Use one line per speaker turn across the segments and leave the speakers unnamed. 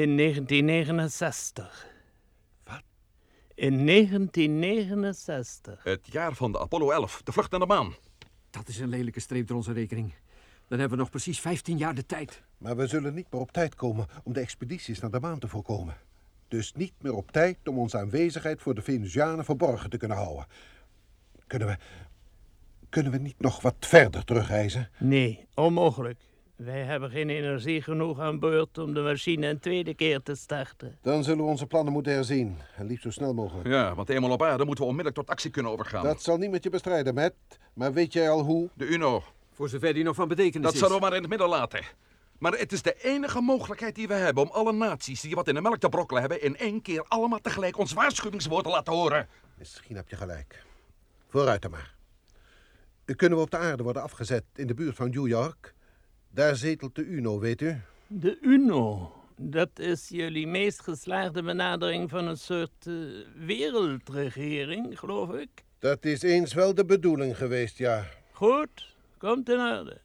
In 1969.
Wat?
In 1969.
Het jaar van de Apollo 11, de vlucht naar de maan.
Dat is een lelijke streep door onze rekening. Dan hebben we nog precies 15 jaar de tijd.
Maar we zullen niet meer op tijd komen om de expedities naar de maan te voorkomen. Dus niet meer op tijd om onze aanwezigheid voor de Venusianen verborgen te kunnen houden. Kunnen we. Kunnen we niet nog wat verder terugreizen?
Nee, onmogelijk. Wij hebben geen energie genoeg aan boord om de machine een tweede keer te starten.
Dan zullen we onze plannen moeten herzien. En liefst zo snel mogelijk.
Ja, want eenmaal op aarde moeten we onmiddellijk tot actie kunnen overgaan.
Dat zal niet met je bestrijden, Matt. Maar weet jij al hoe?
De UNO.
Voor zover die nog van betekenis
Dat
is.
zullen we maar in het midden laten. Maar het is de enige mogelijkheid die we hebben om alle naties die wat in de melk te brokkelen hebben... in één keer allemaal tegelijk ons waarschuwingswoord te laten horen.
Misschien heb je gelijk. Vooruit dan maar. Kunnen we op de aarde worden afgezet in de buurt van New York? Daar zetelt de UNO, weet u?
De UNO. Dat is jullie meest geslaagde benadering van een soort eh, wereldregering, geloof ik.
Dat is eens wel de bedoeling geweest, ja.
Goed, komt in orde.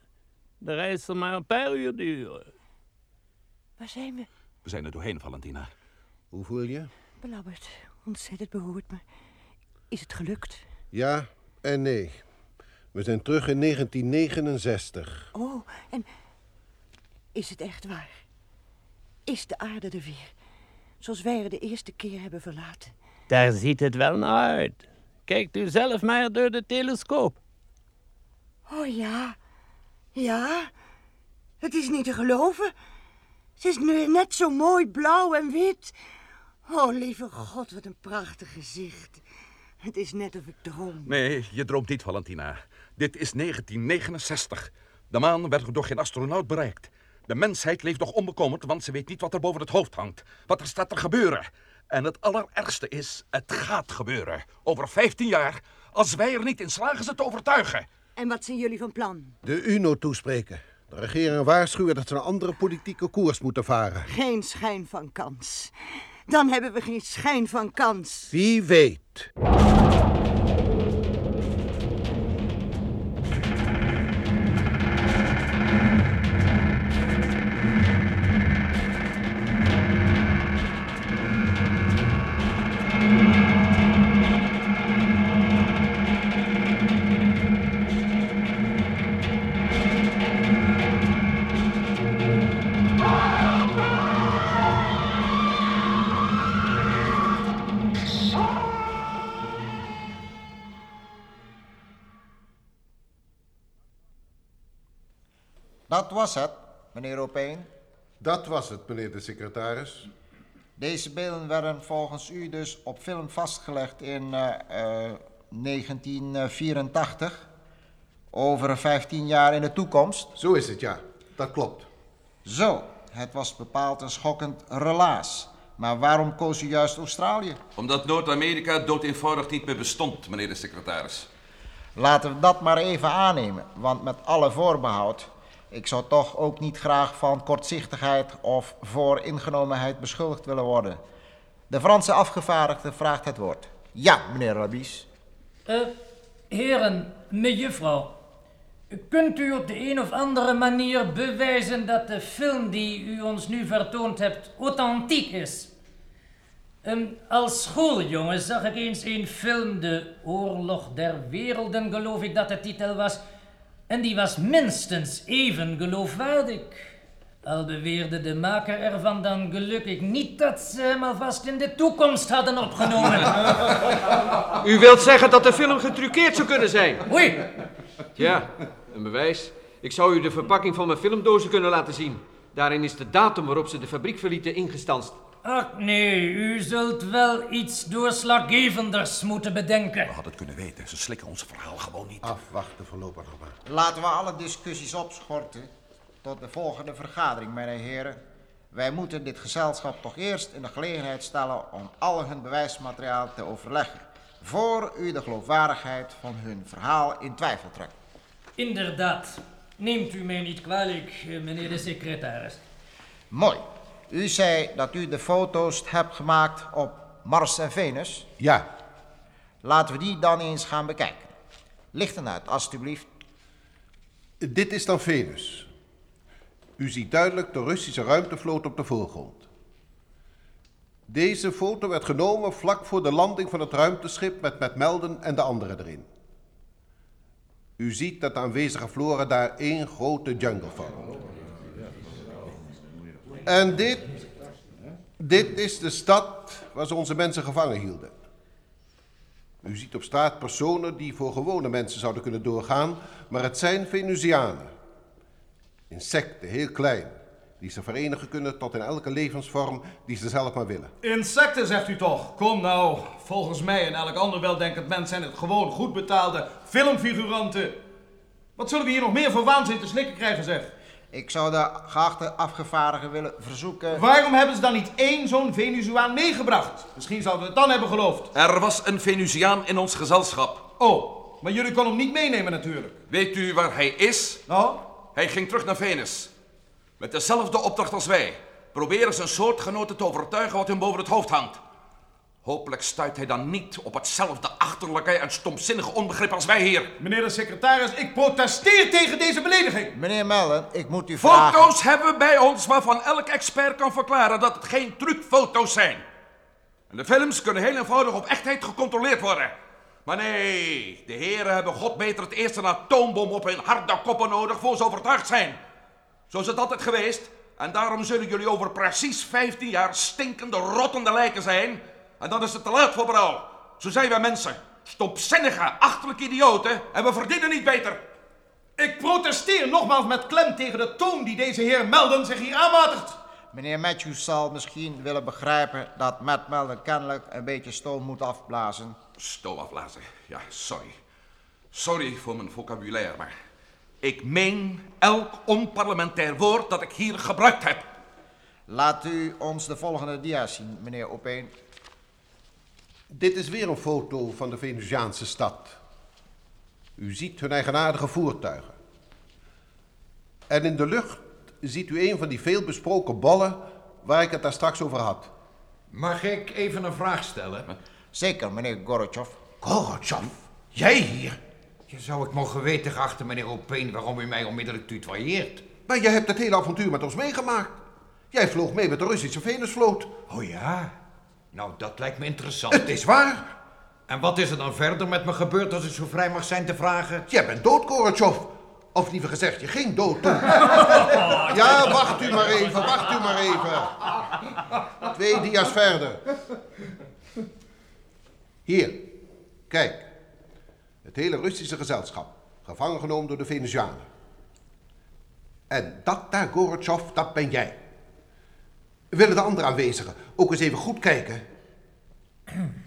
De reis zal maar een paar uur duren.
Waar zijn we?
We zijn er doorheen, Valentina.
Hoe voel je?
Belabberd. Ontzettend beroerd, maar is het gelukt?
Ja en nee. We zijn terug in 1969.
Oh, en is het echt waar? Is de aarde er weer? Zoals wij er de eerste keer hebben verlaten.
Daar ziet het wel naar uit. Kijkt u zelf maar door de telescoop.
Oh ja, ja. Het is niet te geloven. Het is nu net zo mooi blauw en wit. Oh, lieve God, wat een prachtig gezicht. Het is net of ik droom.
Nee, je droomt niet, Valentina. Dit is 1969. De maan werd door geen astronaut bereikt. De mensheid leeft nog onbekommerd, want ze weet niet wat er boven het hoofd hangt. Wat er staat te gebeuren. En het allerergste is, het gaat gebeuren. Over 15 jaar, als wij er niet in slagen ze te overtuigen.
En wat zijn jullie van plan?
De UNO toespreken. De regering waarschuwen dat ze een andere politieke koers moeten varen.
Geen schijn van kans. Dan hebben we geen schijn van kans.
Wie weet.
Was het, meneer Opeen.
Dat was het, meneer de secretaris.
Deze beelden werden volgens u dus op film vastgelegd in eh, eh, 1984. Over 15 jaar in de toekomst.
Zo is het, ja. Dat klopt.
Zo, het was bepaald een schokkend relaas. Maar waarom koos u juist Australië?
Omdat Noord-Amerika dood eenvoudig niet meer bestond, meneer de secretaris.
Laten we dat maar even aannemen, want met alle voorbehoud. Ik zou toch ook niet graag van kortzichtigheid of vooringenomenheid beschuldigd willen worden. De Franse afgevaardigde vraagt het woord. Ja, meneer Rabies.
Eh, heren, mejuffrouw. Kunt u op de een of andere manier bewijzen dat de film die u ons nu vertoond hebt authentiek is? Ehm, als schooljongen zag ik eens een film, De Oorlog der Werelden, geloof ik dat de titel was. En die was minstens even geloofwaardig. Al beweerde de maker ervan dan gelukkig niet dat ze hem alvast in de toekomst hadden opgenomen.
U wilt zeggen dat de film getruckeerd zou kunnen zijn?
Oei,
Ja, een bewijs. Ik zou u de verpakking van mijn filmdozen kunnen laten zien. Daarin is de datum waarop ze de fabriek verlieten ingestanst.
Ach nee, u zult wel iets doorslaggevenders moeten bedenken.
We hadden het kunnen weten. Ze slikken ons verhaal gewoon niet.
Afwachten voorlopig nog maar.
Laten we alle discussies opschorten tot de volgende vergadering, mijn heren. Wij moeten dit gezelschap toch eerst in de gelegenheid stellen om al hun bewijsmateriaal te overleggen. Voor u de geloofwaardigheid van hun verhaal in twijfel trekt.
Inderdaad. Neemt u mij niet kwalijk, eh, meneer de secretaris.
Mooi. U zei dat u de foto's hebt gemaakt op Mars en Venus.
Ja,
Laten we die dan eens gaan bekijken. Lichten uit, alstublieft.
dit is dan Venus. U ziet duidelijk de Russische ruimtevloot op de voorgrond. Deze foto werd genomen vlak voor de landing van het ruimteschip met Matt Melden en de anderen erin. U ziet dat de aanwezige Flora daar één grote jungle vormt. En dit, dit is de stad waar ze onze mensen gevangen hielden. U ziet op straat personen die voor gewone mensen zouden kunnen doorgaan, maar het zijn Venusianen. Insecten, heel klein, die ze verenigen kunnen tot in elke levensvorm die ze zelf maar willen.
Insecten, zegt u toch? Kom nou, volgens mij en elk ander weldenkend mens zijn het gewoon goed betaalde filmfiguranten. Wat zullen we hier nog meer voor waanzin te slikken krijgen, zeg?
Ik zou de geachte afgevaardigen willen verzoeken...
Waarom hebben ze dan niet één zo'n Venusiaan meegebracht? Misschien zouden we het dan hebben geloofd.
Er was een Venusiaan in ons gezelschap.
Oh, maar jullie konden hem niet meenemen natuurlijk.
Weet u waar hij is?
Nou?
Hij ging terug naar Venus. Met dezelfde opdracht als wij. Proberen zijn soortgenoten te overtuigen wat hun boven het hoofd hangt. Hopelijk stuit hij dan niet op hetzelfde achterlijke en stomzinnige onbegrip als wij hier.
Meneer de secretaris, ik protesteer tegen deze belediging.
Meneer Melden, ik moet u vragen...
Foto's hebben we bij ons waarvan elk expert kan verklaren dat het geen trucfoto's zijn. En de films kunnen heel eenvoudig op echtheid gecontroleerd worden. Maar nee, de heren hebben god beter het eerste een atoombom op hun harde koppen nodig voor ze overtuigd zijn. Zo is het altijd geweest. En daarom zullen jullie over precies 15 jaar stinkende, rottende lijken zijn. En dan is het te laat voor berouw. Zo zijn wij mensen. Stopzinnige, achterlijke idioten. En we verdienen niet beter.
Ik protesteer nogmaals met klem tegen de toon die deze heer Melden zich hier aanmatigt.
Meneer Matthews zal misschien willen begrijpen dat Matt Melden kennelijk een beetje stoom moet afblazen.
Stoom afblazen, ja, sorry. Sorry voor mijn vocabulaire, maar ik meen elk onparlementair woord dat ik hier gebruikt heb.
Laat u ons de volgende dia zien, meneer Opeen.
Dit is weer een foto van de Venusiaanse stad. U ziet hun eigenaardige voertuigen. En in de lucht ziet u een van die veelbesproken ballen waar ik het daar straks over had.
Mag ik even een vraag stellen?
Zeker, meneer Gorbachev.
Gorbachev? Jij hier? Je zou ik mogen weten, geachte meneer Opeen, waarom u mij onmiddellijk tutoyeert.
Maar jij hebt het hele avontuur met ons meegemaakt. Jij vloog mee met de Russische Venusvloot.
Oh ja? Nou, dat lijkt me interessant.
Het is waar.
En wat is er dan verder met me gebeurd als ik zo vrij mag zijn te vragen?
Jij bent dood, Gorbachev. Of liever gezegd, je ging dood toen. ja, wacht u maar even, wacht u maar even. Twee dia's verder. Hier, kijk. Het hele Russische gezelschap, gevangen genomen door de Venezianen. En dat daar, Gorbachev, dat ben jij. Willen de andere aanwezigen ook eens even goed kijken?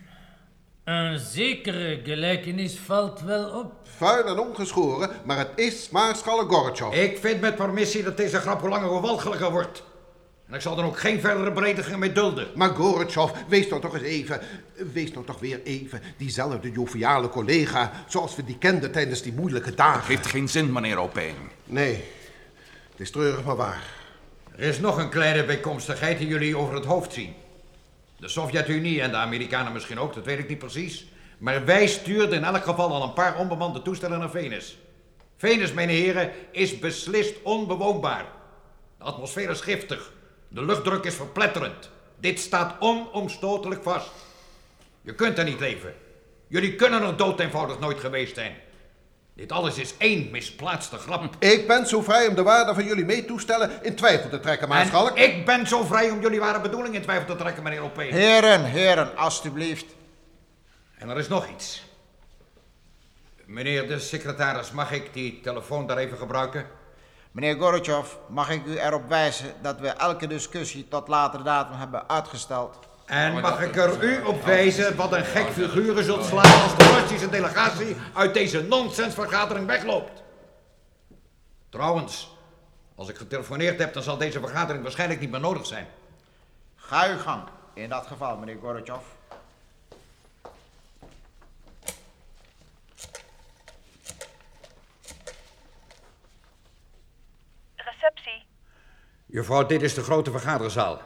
Een zekere gelijkenis valt wel op.
Vuil en ongeschoren, maar het is Maarschalk Gorbachev.
Ik vind met permissie dat deze grap hoe langer hoe walgelijker wordt. En ik zal dan ook geen verdere beledigingen mee dulden.
Maar Gorbachev, wees nou toch eens even, wees nou toch weer even diezelfde joviale collega zoals we die kenden tijdens die moeilijke dagen.
Heeft geen zin, meneer Opeen.
Nee, het is treurig maar waar.
Er is nog een kleine bijkomstigheid die jullie over het hoofd zien. De Sovjet-Unie en de Amerikanen misschien ook, dat weet ik niet precies. Maar wij stuurden in elk geval al een paar onbemande toestellen naar Venus. Venus, mijn heren, is beslist onbewoonbaar. De atmosfeer is giftig. De luchtdruk is verpletterend. Dit staat onomstotelijk vast. Je kunt er niet leven. Jullie kunnen er dood eenvoudig nooit geweest zijn. Dit alles is één misplaatste grap.
Ik ben zo vrij om de waarde van jullie meetoestellen in twijfel te trekken, Maarschalk.
En ik ben zo vrij om jullie ware bedoeling in twijfel te trekken, meneer Opeen.
Heren, heren, alstublieft.
En er is nog iets. Meneer de secretaris, mag ik die telefoon daar even gebruiken?
Meneer Gorbachev, mag ik u erop wijzen dat we elke discussie tot later datum hebben uitgesteld?
En mag ik er u op wijzen wat een gek figuur u zult slaan als de Russische delegatie uit deze nonsensvergadering wegloopt? Trouwens, als ik getelefoneerd heb, dan zal deze vergadering waarschijnlijk niet meer nodig zijn.
Ga uw gang, in dat geval, meneer Gorbachev.
Receptie.
Juffrouw, dit is de grote vergaderzaal.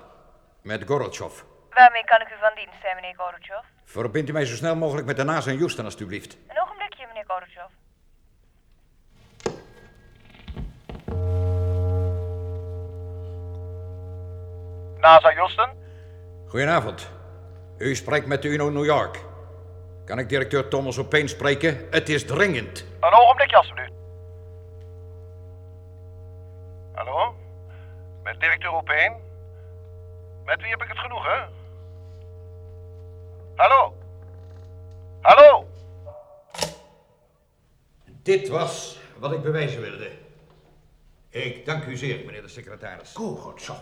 Met Gorbachev.
Waarmee kan ik u van dienst zijn, meneer Gorbachev?
Verbindt u mij zo snel mogelijk met de NASA in Houston, alstublieft.
Een ogenblikje, meneer Gorbachev.
NASA Houston?
Goedenavond. U spreekt met de UNO New York. Kan ik directeur Thomas Opeen spreken? Het is dringend.
Een ogenblikje, alstublieft. Hallo? Met directeur Opeen? Met wie heb ik het genoegen? Hallo? Hallo?
Dit was wat ik bewijzen wilde. Ik dank u zeer, meneer de secretaris.
Gorbachev,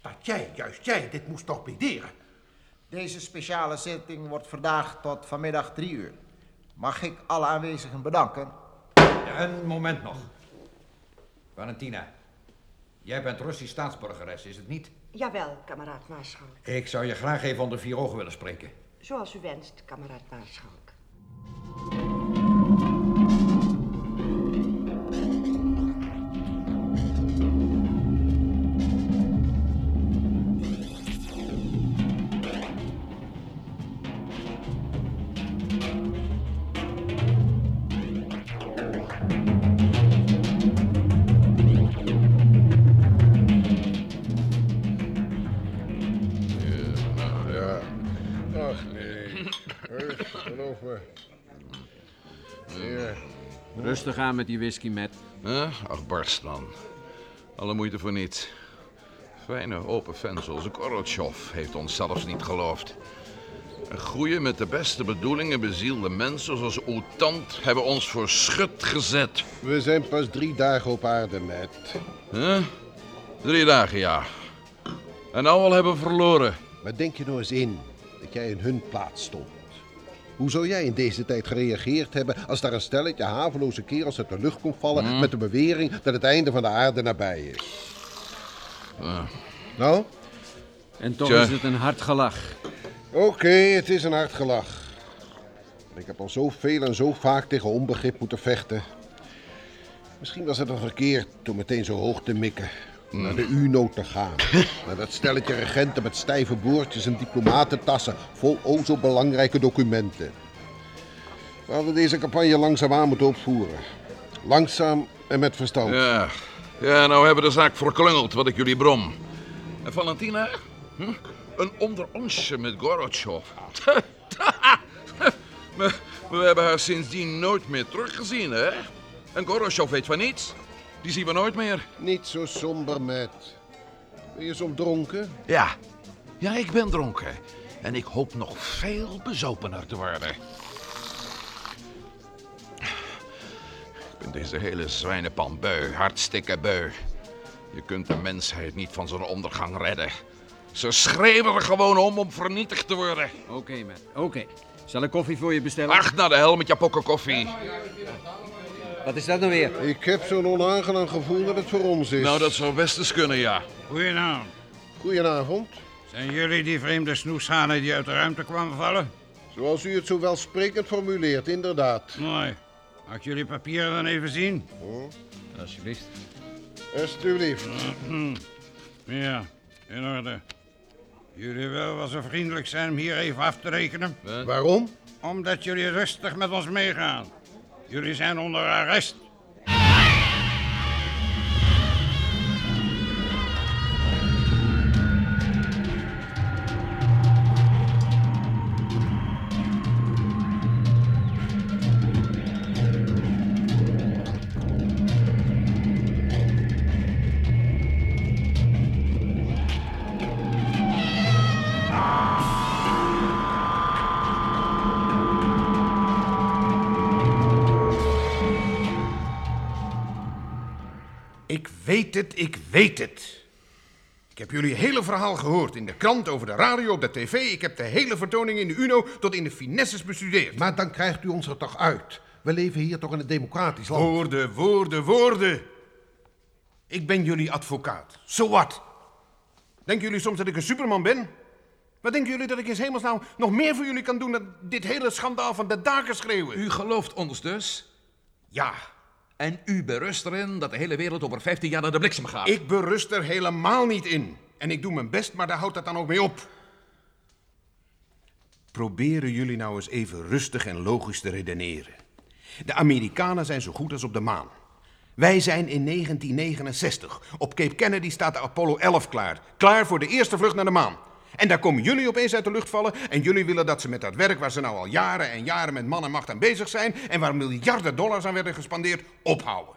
dat jij, juist jij, dit moest torpederen.
Deze speciale zitting wordt vandaag tot vanmiddag drie uur. Mag ik alle aanwezigen bedanken?
Ja, een moment nog. Valentina, jij bent Russisch staatsburgeres, is het niet?
Jawel, kameraad Maarschalk.
Ik zou je graag even onder vier ogen willen spreken.
Zoals u wenst, kameraad Maarschalk.
Rustig aan met die whisky, Matt.
Huh? Ach, barst dan. Alle moeite voor niets. Fijne open fan zoals Gorotjov heeft ons zelfs niet geloofd. Een goeie met de beste bedoelingen bezielde mensen zoals uw tand hebben ons voor schut gezet.
We zijn pas drie dagen op aarde, Matt.
Huh? Drie dagen, ja. En nou al hebben we verloren.
Maar denk je nou eens in dat jij in hun plaats stond? Hoe zou jij in deze tijd gereageerd hebben als daar een stelletje haveloze kerels uit de lucht komt vallen
Hmm.
met de bewering dat het einde van de aarde nabij is?
Ah.
Nou?
En toch
Tja.
is het een hard gelach.
Oké, het is een hard gelach. Ik heb al zoveel en zo vaak tegen onbegrip moeten vechten. Misschien was het een verkeerd om meteen zo hoog te mikken. Naar de UNO te gaan. Naar dat stelletje regenten met stijve boordjes en diplomatentassen vol o zo belangrijke documenten. We hadden deze campagne langzaamaan moeten opvoeren. Langzaam en met verstand.
Ja. ja, nou hebben we de zaak verklungeld, wat ik jullie brom. En Valentina? Hm? Een onderonsje met Gorotjov. we, we hebben haar sindsdien nooit meer teruggezien, hè? En Gorotjov weet van niets. Die zien we nooit meer.
Niet zo somber, Matt. Ben je soms dronken?
Ja. Ja, ik ben dronken. En ik hoop nog veel bezopener te worden. Ik ben deze hele zwijnenpan beu, hartstikke beu. Je kunt de mensheid niet van zijn ondergang redden. Ze schreeuwen er gewoon om om vernietigd te worden.
Oké, Matt. Oké. Zal ik koffie voor je bestellen?
Ach, naar de hel met je pokken koffie.
Wat is dat nou weer?
Ik heb zo'n onaangenaam gevoel dat het voor ons is.
Nou, dat zou best eens kunnen, ja.
Goedenavond.
Goedenavond.
Zijn jullie die vreemde snoeshanen die uit de ruimte kwamen vallen?
Zoals u het zo welsprekend formuleert, inderdaad.
Mooi. Mag ik jullie papieren dan even zien?
Alsjeblieft.
Alsjeblieft.
Ja, in orde. Jullie willen wel zo vriendelijk zijn om hier even af te rekenen?
Waarom?
Omdat jullie rustig met ons meegaan. Jullie zijn onder arrest.
Weet het. Ik heb jullie hele verhaal gehoord in de krant, over de radio, op de tv. Ik heb de hele vertoning in de UNO tot in de finesses bestudeerd.
Maar dan krijgt u ons er toch uit. We leven hier toch in een democratisch land.
Woorden, woorden, woorden. Ik ben jullie advocaat. Zo wat? Denken jullie soms dat ik een superman ben? Wat denken jullie dat ik in 's hemelsnaam nog meer voor jullie kan doen dan dit hele schandaal van de daken schreeuwen?
U gelooft ons dus?
Ja.
En u berust erin dat de hele wereld over 15 jaar naar de bliksem gaat?
Ik berust er helemaal niet in. En ik doe mijn best, maar daar houdt het dan ook mee op. Proberen jullie nou eens even rustig en logisch te redeneren. De Amerikanen zijn zo goed als op de maan. Wij zijn in 1969. Op Cape Kennedy staat de Apollo 11 klaar. Klaar voor de eerste vlucht naar de maan. En daar komen jullie opeens uit de lucht vallen. En jullie willen dat ze met dat werk waar ze nou al jaren en jaren met man en macht aan bezig zijn. en waar miljarden dollars aan werden gespandeerd, ophouden.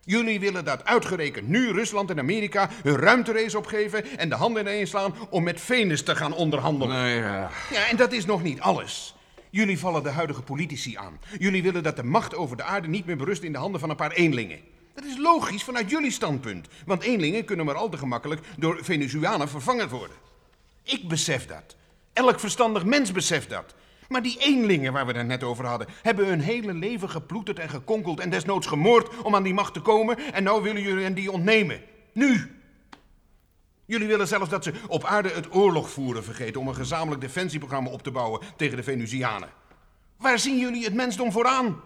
Jullie willen dat uitgerekend nu Rusland en Amerika hun ruimterace opgeven. en de handen ineenslaan om met Venus te gaan onderhandelen.
Nee, ja.
Ja, en dat is nog niet alles. Jullie vallen de huidige politici aan. Jullie willen dat de macht over de aarde niet meer berust in de handen van een paar eenlingen. Dat is logisch vanuit jullie standpunt. Want eenlingen kunnen maar al te gemakkelijk door Venezuelanen vervangen worden. Ik besef dat. Elk verstandig mens beseft dat. Maar die eenlingen waar we het net over hadden, hebben hun hele leven geploeterd en gekonkeld en desnoods gemoord om aan die macht te komen. En nou willen jullie hen die ontnemen. Nu! Jullie willen zelfs dat ze op aarde het oorlog voeren vergeten om een gezamenlijk defensieprogramma op te bouwen tegen de Venusianen. Waar zien jullie het mensdom vooraan?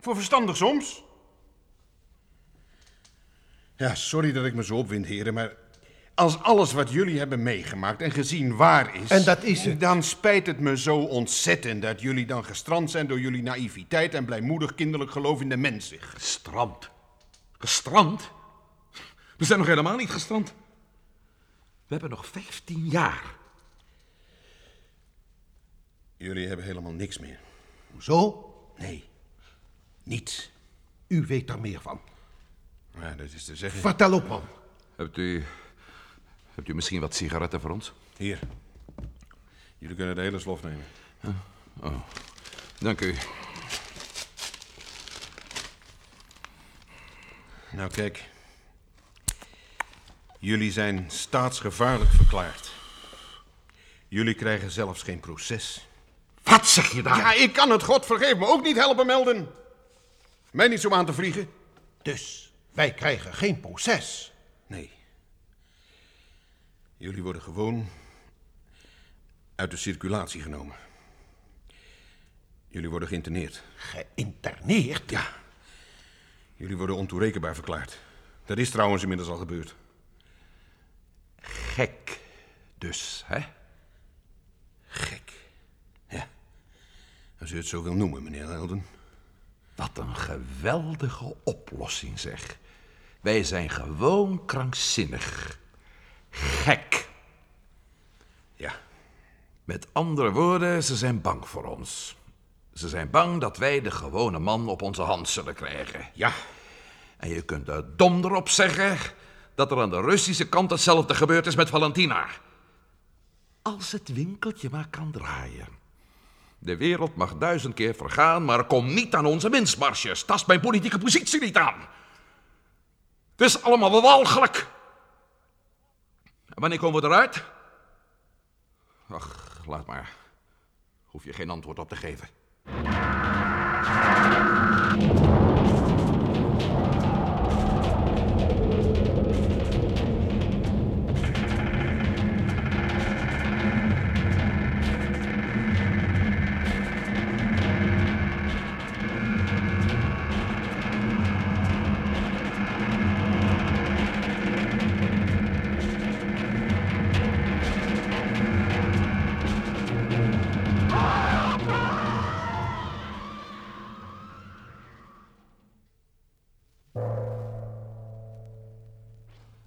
Voor verstandig soms? Ja, sorry dat ik me zo opwind, heren, maar als alles wat jullie hebben meegemaakt en gezien waar is...
En dat is het.
Dan spijt het me zo ontzettend dat jullie dan gestrand zijn door jullie naïviteit en blijmoedig kinderlijk geloof in de mens.
Gestrand? Gestrand? We zijn nog helemaal niet gestrand. We hebben nog 15 jaar.
Jullie hebben helemaal niks meer.
Zo? Nee. Niets. U weet daar meer van.
Ja, dat is te zeggen.
Vertel op, man.
Hebt u, hebt u misschien wat sigaretten voor ons?
Hier. Jullie kunnen de hele slof nemen.
Oh, dank u.
Nou, kijk. Jullie zijn staatsgevaarlijk verklaard. Jullie krijgen zelfs geen proces.
Wat zeg je daar?
Ja, ik kan het, God vergeef me, ook niet helpen melden. Mij niet zo aan te vliegen.
Dus wij krijgen geen proces.
Nee. Jullie worden gewoon uit de circulatie genomen. Jullie worden geïnterneerd.
Geïnterneerd?
Ja. Jullie worden ontoerekenbaar verklaard. Dat is trouwens inmiddels al gebeurd.
Gek dus, hè?
Gek. Ja. Als u het zo wil noemen, meneer Helden.
Wat een geweldige oplossing, zeg. Wij zijn gewoon krankzinnig. Gek.
Ja.
Met andere woorden, ze zijn bang voor ons. Ze zijn bang dat wij de gewone man op onze hand zullen krijgen.
Ja.
En je kunt er donder op zeggen dat er aan de Russische kant hetzelfde gebeurd is met Valentina. Als het winkeltje maar kan draaien. De wereld mag duizend keer vergaan, maar kom niet aan onze winstmarges. Tast mijn politieke positie niet aan. Het is allemaal walgelijk. En wanneer komen we eruit? Ach, laat maar. Hoef je geen antwoord op te geven.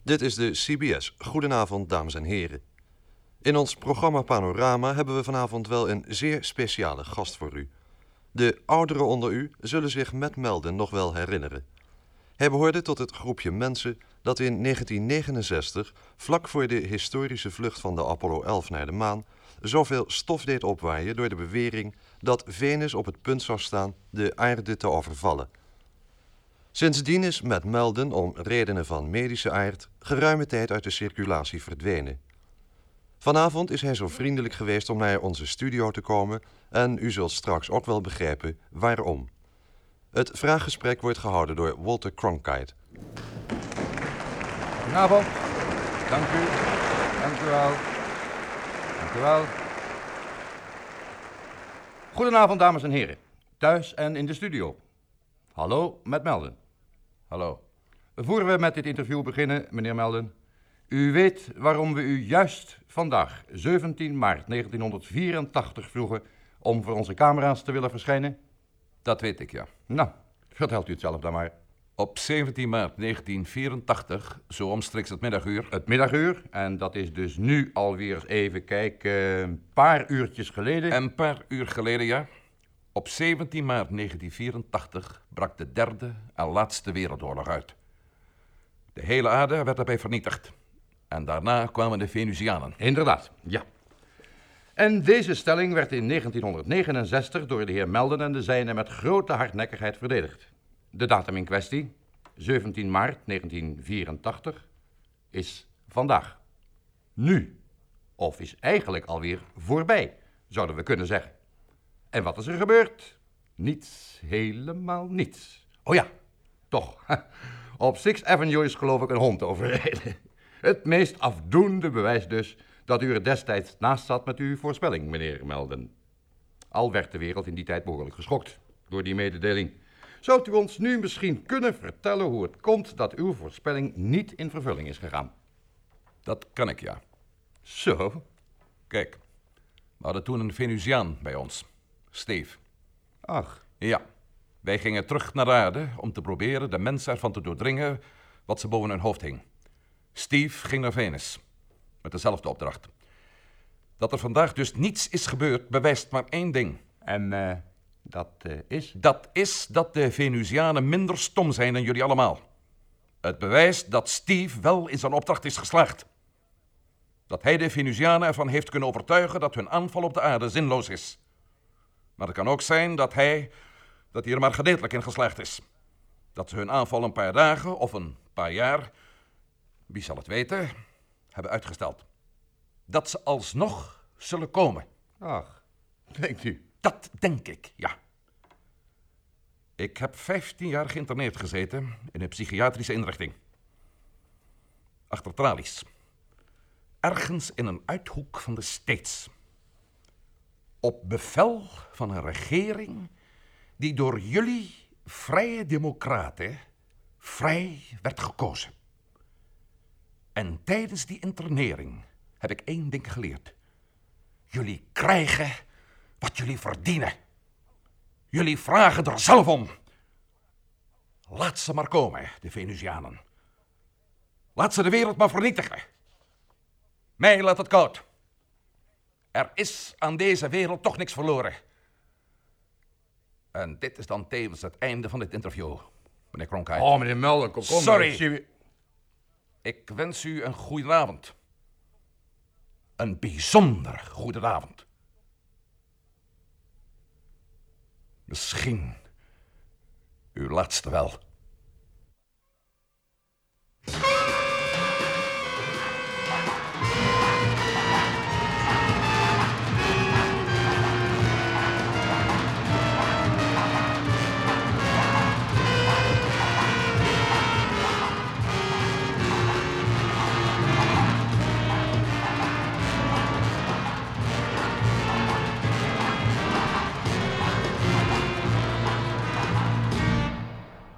Dit is de CBS. Goedenavond, dames en heren. In ons programma Panorama hebben we vanavond wel een zeer speciale gast voor u. De ouderen onder u zullen zich met Melden nog wel herinneren. Hij behoorde tot het groepje mensen dat in 1969, vlak voor de historische vlucht van de Apollo 11 naar de maan, zoveel stof deed opwaaien door de bewering dat Venus op het punt zou staan de aarde te overvallen. Sindsdien is Matt Melden om redenen van medische aard geruime tijd uit de circulatie verdwenen. Vanavond is hij zo vriendelijk geweest om naar onze studio te komen en u zult straks ook wel begrijpen waarom. Het vraaggesprek wordt gehouden door Walter Cronkite.
Goedenavond. Dank u. Dank u wel. Dank u wel. Goedenavond, dames en heren. Thuis en in de studio. Hallo, met Melden. Hallo. Voor we met dit interview beginnen, meneer Melden. U weet waarom we u juist vandaag, 17 maart 1984, vroegen om voor onze camera's te willen verschijnen? Dat weet ik, ja. Nou, vertelt u het zelf dan maar.
Op 17 maart 1984, zo omstreeks het middaguur.
Het middaguur, en dat is dus nu alweer even kijken, een paar uurtjes geleden.
Een paar uur geleden, ja. Op 17 maart 1984 brak de derde en laatste wereldoorlog uit. De hele aarde werd daarbij vernietigd. En daarna kwamen de Venusianen.
Inderdaad, ja. En deze stelling werd in 1969 door de heer Melden en de zijnen met grote hardnekkigheid verdedigd. De datum in kwestie, 17 maart 1984, is vandaag. Nu. Of is eigenlijk alweer voorbij, zouden we kunnen zeggen. En wat is er gebeurd? Niets, helemaal niets. Oh ja, toch. Op Sixth Avenue is geloof ik een hond overreden. Het meest afdoende bewijs dus dat u er destijds naast zat met uw voorspelling, meneer Melden. Al werd de wereld in die tijd behoorlijk geschokt door die mededeling. Zou u ons nu misschien kunnen vertellen hoe het komt dat uw voorspelling niet in vervulling is gegaan?
Dat kan ik, ja.
Zo?
Kijk, we hadden toen een Venusiaan bij ons. Steve.
Ach.
Ja. Wij gingen terug naar de aarde om te proberen de mensen ervan te doordringen wat ze boven hun hoofd hing. Steve ging naar Venus. Met dezelfde opdracht. Dat er vandaag dus niets is gebeurd, bewijst maar één ding.
En uh, dat uh, is?
Dat is dat de Venusianen minder stom zijn dan jullie allemaal. Het bewijst dat Steve wel in zijn opdracht is geslaagd. Dat hij de Venusianen ervan heeft kunnen overtuigen dat hun aanval op de aarde zinloos is. Maar het kan ook zijn dat hij, dat hij er maar gedeeltelijk in geslaagd is. Dat ze hun aanval een paar dagen of een paar jaar, wie zal het weten, hebben uitgesteld. Dat ze alsnog zullen komen.
Ach, denkt u?
Dat denk ik, ja. Ik heb 15 jaar geïnterneerd gezeten in een psychiatrische inrichting. Achter tralies. Ergens in een uithoek van de States. Op bevel van een regering die door jullie vrije democraten vrij werd gekozen. En tijdens die internering heb ik één ding geleerd. Jullie krijgen wat jullie verdienen. Jullie vragen er zelf om. Laat ze maar komen, de Venusianen. Laat ze de wereld maar vernietigen. Mij laat het koud. Er is aan deze wereld toch niks verloren. En dit is dan tevens het einde van dit interview, meneer Kronkheid.
Oh, meneer Melden, kom, kom.
Sorry. Ik wens u een goede avond. Een bijzonder goede avond. Misschien uw laatste wel.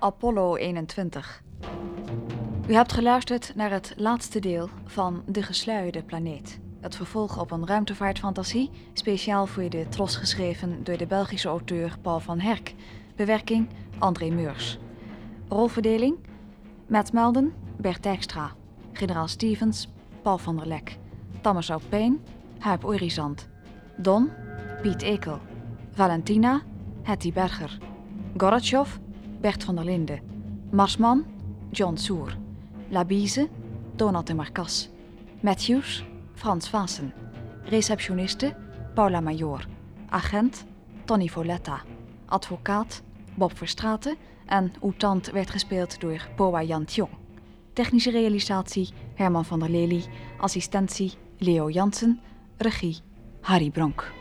Apollo 21. U hebt geluisterd naar het laatste deel van De Gesluierde Planeet. Het vervolg op een ruimtevaartfantasie, speciaal voor de Tros geschreven door de Belgische auteur Paul van Herk. Bewerking André Meurs. Rolverdeling Matt Melden, Bert Dijkstra. Generaal Stevens, Paul van der Lek. Thomas Pijn, Huip Orizant. Don, Piet Ekel. Valentina, Hetty Berger. Gorotjov, Bert van der Linde. Marsman, John Soer. Labise, Donald de Marcas. Matthews, Frans Vaassen. Receptioniste, Paula Major. Agent, Tony Voletta. Advocaat, Bob Verstraten. En Oetant werd gespeeld door Poa Jan Tjong. Technische realisatie, Herman van der Lely. Assistentie, Leo Jansen. Regie, Harry Bronk.